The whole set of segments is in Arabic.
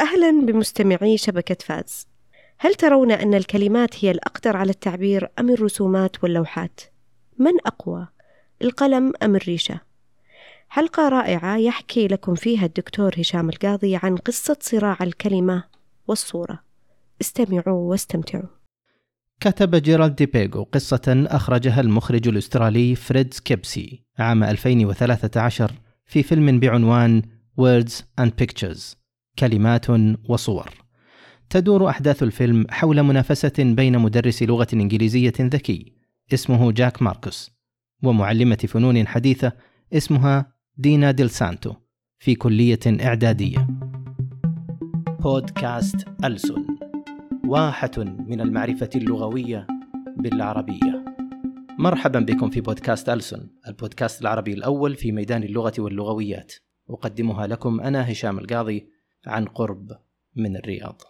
أهلا بمستمعي شبكة فاز هل ترون أن الكلمات هي الأقدر على التعبير أم الرسومات واللوحات؟ من أقوى؟ القلم أم الريشة؟ حلقة رائعة يحكي لكم فيها الدكتور هشام القاضي عن قصة صراع الكلمة والصورة استمعوا واستمتعوا كتب جيرالد دي بيغو قصة أخرجها المخرج الأسترالي فريد كيبسي عام 2013 في فيلم بعنوان Words and Pictures كلمات وصور. تدور أحداث الفيلم حول منافسة بين مدرس لغة إنجليزية ذكي اسمه جاك ماركوس ومعلمة فنون حديثة اسمها دينا ديل سانتو في كلية إعدادية. بودكاست ألسن واحة من المعرفة اللغوية بالعربية. مرحبا بكم في بودكاست ألسن البودكاست العربي الأول في ميدان اللغة واللغويات. أقدمها لكم أنا هشام القاضي عن قرب من الرياض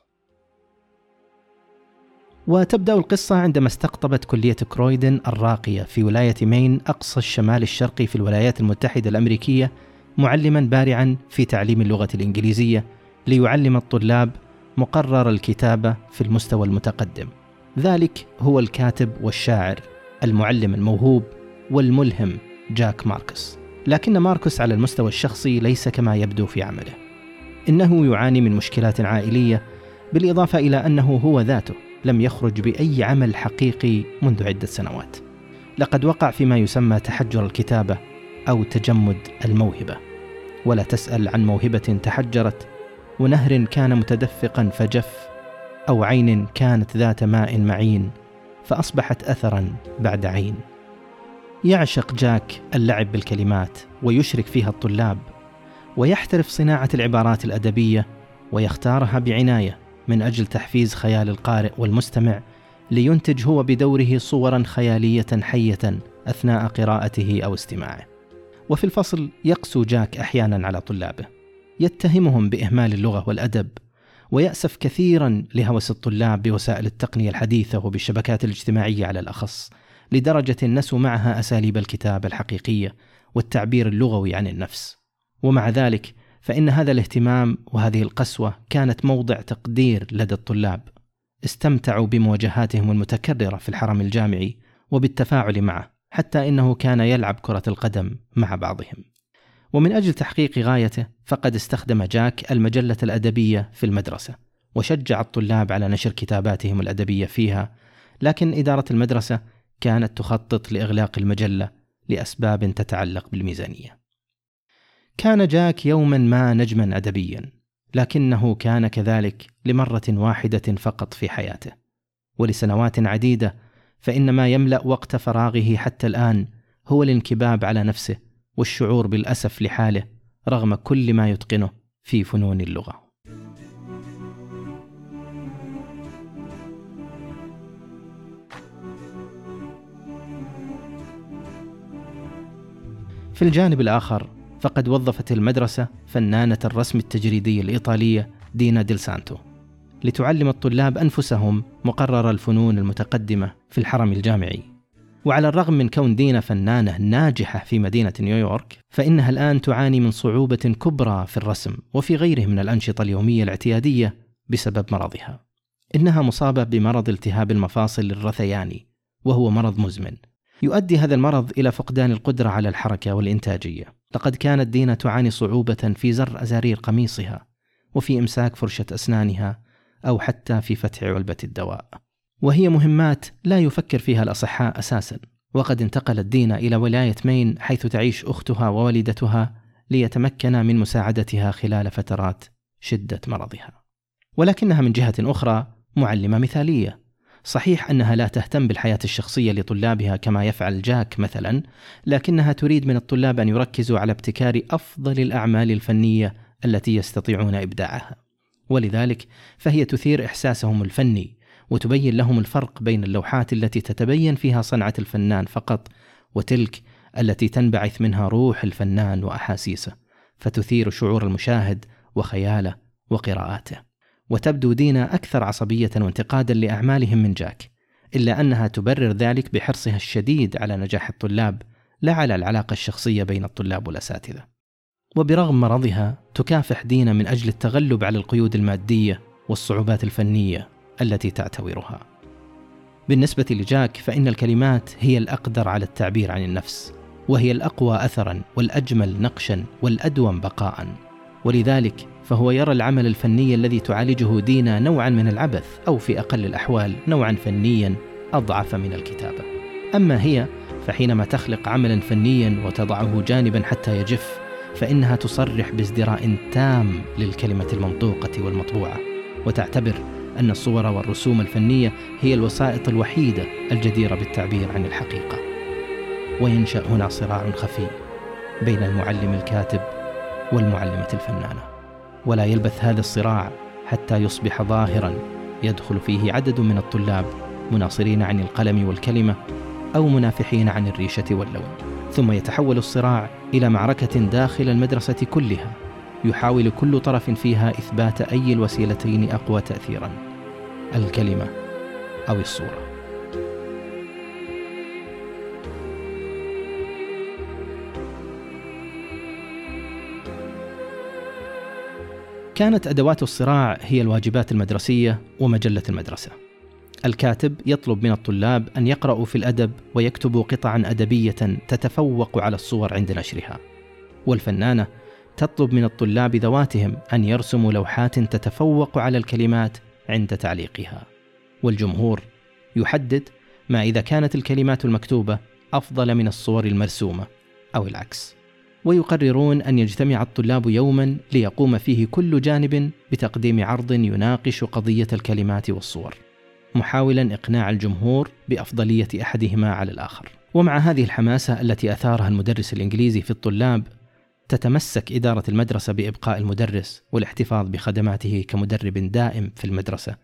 وتبدأ القصة عندما استقطبت كلية كرويدن الراقية في ولاية مين أقصى الشمال الشرقي في الولايات المتحدة الأمريكية معلما بارعا في تعليم اللغة الإنجليزية ليعلم الطلاب مقرر الكتابة في المستوى المتقدم. ذلك هو الكاتب والشاعر المعلم الموهوب والملهم جاك ماركس. لكن ماركوس على المستوى الشخصي ليس كما يبدو في عمله. إنه يعاني من مشكلات عائلية بالإضافة إلى أنه هو ذاته لم يخرج بأي عمل حقيقي منذ عدة سنوات. لقد وقع فيما يسمى تحجر الكتابة أو تجمد الموهبة. ولا تسأل عن موهبة تحجرت ونهر كان متدفقا فجف أو عين كانت ذات ماء معين فأصبحت اثرا بعد عين يعشق جاك اللعب بالكلمات ويشرك فيها الطلاب ويحترف صناعة العبارات الأدبية ويختارها بعناية من أجل تحفيز خيال القارئ والمستمع لينتج هو بدوره صورا خيالية حية أثناء قراءته أو استماعه. وفي الفصل يقسو جاك أحيانا على طلابه يتهمهم بإهمال اللغة والأدب ويأسف كثيرا لهوس الطلاب بوسائل التقنية الحديثة وبالشبكات الاجتماعية على الأخص لدرجة نسوا معها أساليب الكتابة الحقيقية والتعبير اللغوي عن النفس. ومع ذلك فإن هذا الاهتمام وهذه القسوة كانت موضع تقدير لدى الطلاب. استمتعوا بمواجهاتهم المتكررة في الحرم الجامعي وبالتفاعل معه حتى إنه كان يلعب كرة القدم مع بعضهم. ومن أجل تحقيق غايته فقد استخدم جاك المجلة الأدبية في المدرسة وشجع الطلاب على نشر كتاباتهم الأدبية فيها لكن إدارة المدرسة كانت تخطط لإغلاق المجلة لأسباب تتعلق بالميزانية. كان جاك يوما ما نجما ادبيا لكنه كان كذلك لمرة واحدة فقط في حياته. ولسنوات عديدة فان ما يملأ وقت فراغه حتى الآن هو الانكباب على نفسه والشعور بالأسف لحاله رغم كل ما يتقنه في فنون اللغة. في الجانب الآخر فقد وظفت المدرسة فنانة الرسم التجريدي الإيطالية دينا ديل سانتو. لتعلم الطلاب أنفسهم مقرر الفنون المتقدمة في الحرم الجامعي. وعلى الرغم من كون دينا فنانة ناجحة في مدينة نيويورك فإنها الآن تعاني من صعوبة كبرى في الرسم وفي غيره من الأنشطة اليومية الاعتيادية بسبب مرضها. إنها مصابة بمرض التهاب المفاصل الرثياني وهو مرض مزمن. يؤدي هذا المرض إلى فقدان القدرة على الحركة والإنتاجية. لقد كانت دينا تعاني صعوبة في زر أزارير قميصها وفي إمساك فرشة أسنانها أو حتى في فتح علبة الدواء. وهي مهمات لا يفكر فيها الأصحاء أساسا. وقد انتقلت دينا إلى ولاية مين حيث تعيش أختها ووالدتها ليتمكن من مساعدتها خلال فترات شدة مرضها. ولكنها من جهة أخرى معلمة مثالية. صحيح أنها لا تهتم بالحياة الشخصية لطلابها كما يفعل جاك مثلا لكنها تريد من الطلاب أن يركزوا على ابتكار أفضل الأعمال الفنية التي يستطيعون إبداعها. ولذلك فهي تثير إحساسهم الفني وتبين لهم الفرق بين اللوحات التي تتبين فيها صنعة الفنان فقط وتلك التي تنبعث منها روح الفنان وأحاسيسه فتثير شعور المشاهد وخياله وقراءاته. وتبدو دينا أكثر عصبية وانتقادا لأعمالهم من جاك إلا أنها تبرر ذلك بحرصها الشديد على نجاح الطلاب لا على العلاقة الشخصية بين الطلاب والأساتذة. وبرغم مرضها تكافح دينا من أجل التغلب على القيود المادية والصعوبات الفنية التي تعتورها بالنسبة لجاك فإن الكلمات هي الأقدر على التعبير عن النفس وهي الأقوى أثرا والأجمل نقشا والأدوم بقاء. ولذلك فهو يرى العمل الفني الذي تعالجه دينا نوعا من العبث أو في أقل الأحوال نوعا فنيا أضعف من الكتابة. أما هي فحينما تخلق عملا فنيا وتضعه جانبا حتى يجف فإنها تصرح بازدراء تام للكلمة المنطوقة والمطبوعة. وتعتبر أن الصور والرسوم الفنية هي الوسائط الوحيدة الجديرة بالتعبير عن الحقيقة. وينشأ هنا صراع خفي بين المعلم الكاتب والمعلمة الفنانة. ولا يلبث هذا الصراع حتى يصبح ظاهرا يدخل فيه عدد من الطلاب مناصرين عن القلم والكلمة أو منافحين عن الريشة واللون. ثم يتحول الصراع إلى معركة داخل المدرسة كلها يحاول كل طرف فيها إثبات أي الوسيلتين أقوى تأثيرا الكلمة أو الصورة. كانت أدوات الصراع هي الواجبات المدرسية ومجلة المدرسة. الكاتب يطلب من الطلاب أن يقرأوا في الأدب ويكتبوا قطعا أدبية تتفوق على الصور عند نشرها. والفنانة تطلب من الطلاب ذواتهم أن يرسموا لوحات تتفوق على الكلمات عند تعليقها. والجمهور يحدد ما إذا كانت الكلمات المكتوبة أفضل من الصور المرسومة أو العكس. ويقررون أن يجتمع الطلاب يوما ليقوم فيه كل جانب بتقديم عرض يناقش قضية الكلمات والصور محاولا إقناع الجمهور بأفضلية أحدهما على الآخر. ومع هذه الحماسة التي أثارها المدرس الإنجليزي في الطلاب تتمسك إدارة المدرسة بإبقاء المدرس والاحتفاظ بخدماته كمدرب دائم في المدرسة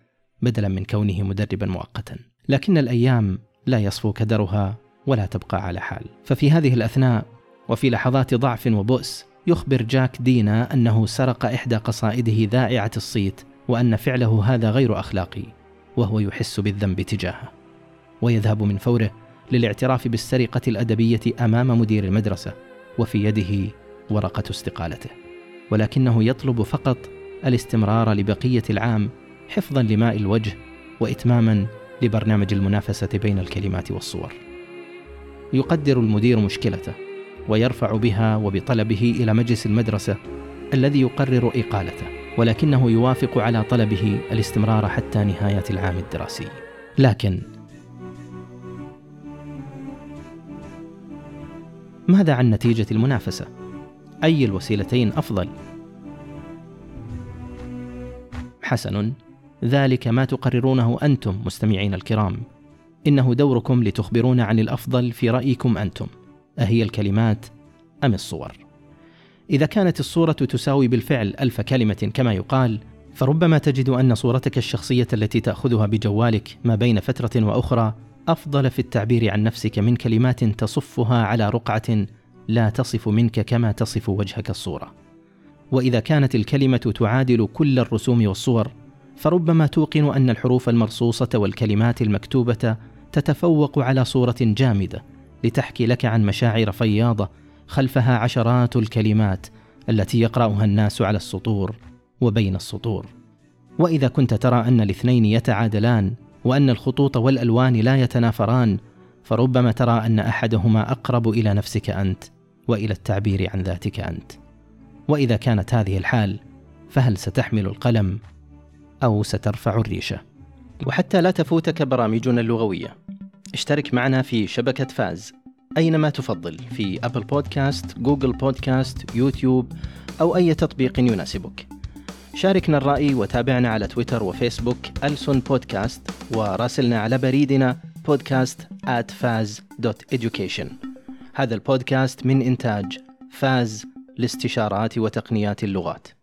بدلا من كونه مدربا مؤقتا. لكن الأيام لا يصفو كدرها ولا تبقى على حال. ففي هذه الأثناء وفي لحظات ضعف وبؤس يخبر جاك دينا أنه سرق إحدى قصائده ذائعة الصيت وأن فعله هذا غير أخلاقي وهو يحس بالذنب تجاهه. ويذهب من فوره للاعتراف بالسرقة الأدبية أمام مدير المدرسة وفي يده ورقة استقالته. ولكنه يطلب فقط الاستمرار لبقية العام حفظا لماء الوجه وإتماما لبرنامج المنافسة بين الكلمات والصور. يقدر المدير مشكلته ويرفع بها وبطلبه إلى مجلس المدرسة الذي يقرر إقالته ولكنه يوافق على طلبه الاستمرار حتى نهاية العام الدراسي. لكن ماذا عن نتيجة المنافسة؟ أي الوسيلتين أفضل؟ حسن ذلك ما تقررونه أنتم مستمعين الكرام. إنه دوركم لتخبرونا عن الأفضل في رأيكم أنتم. أهي الكلمات أم الصور؟ إذا كانت الصورة تساوي بالفعل ألف كلمة كما يقال فربما تجد أن صورتك الشخصية التي تأخذها بجوالك ما بين فترة وأخرى أفضل في التعبير عن نفسك من كلمات تصفها على رقعة لا تصف منك كما تصف وجهك الصورة. وإذا كانت الكلمة تعادل كل الرسوم والصور فربما توقن أن الحروف المرصوصة والكلمات المكتوبة تتفوق على صورة جامدة لتحكي لك عن مشاعر فياضة خلفها عشرات الكلمات التي يقرأها الناس على السطور وبين السطور. وإذا كنت ترى أن الاثنين يتعادلان وأن الخطوط والألوان لا يتنافران فربما ترى أن أحدهما أقرب إلى نفسك أنت وإلى التعبير عن ذاتك أنت. وإذا كانت هذه الحال فهل ستحمل القلم أو سترفع الريشة؟ وحتى لا تفوتك برامجنا اللغوية. اشترك معنا في شبكة فاز أينما تفضل في Apple Podcast، Google Podcast، يوتيوب أو أي تطبيق يناسبك. شاركنا الرأي وتابعنا على تويتر وفيسبوك ألسن بودكاست وراسلنا على بريدنا بودكاست at faz.education هذا البودكاست من إنتاج فاز لاستشارات وتقنيات اللغات.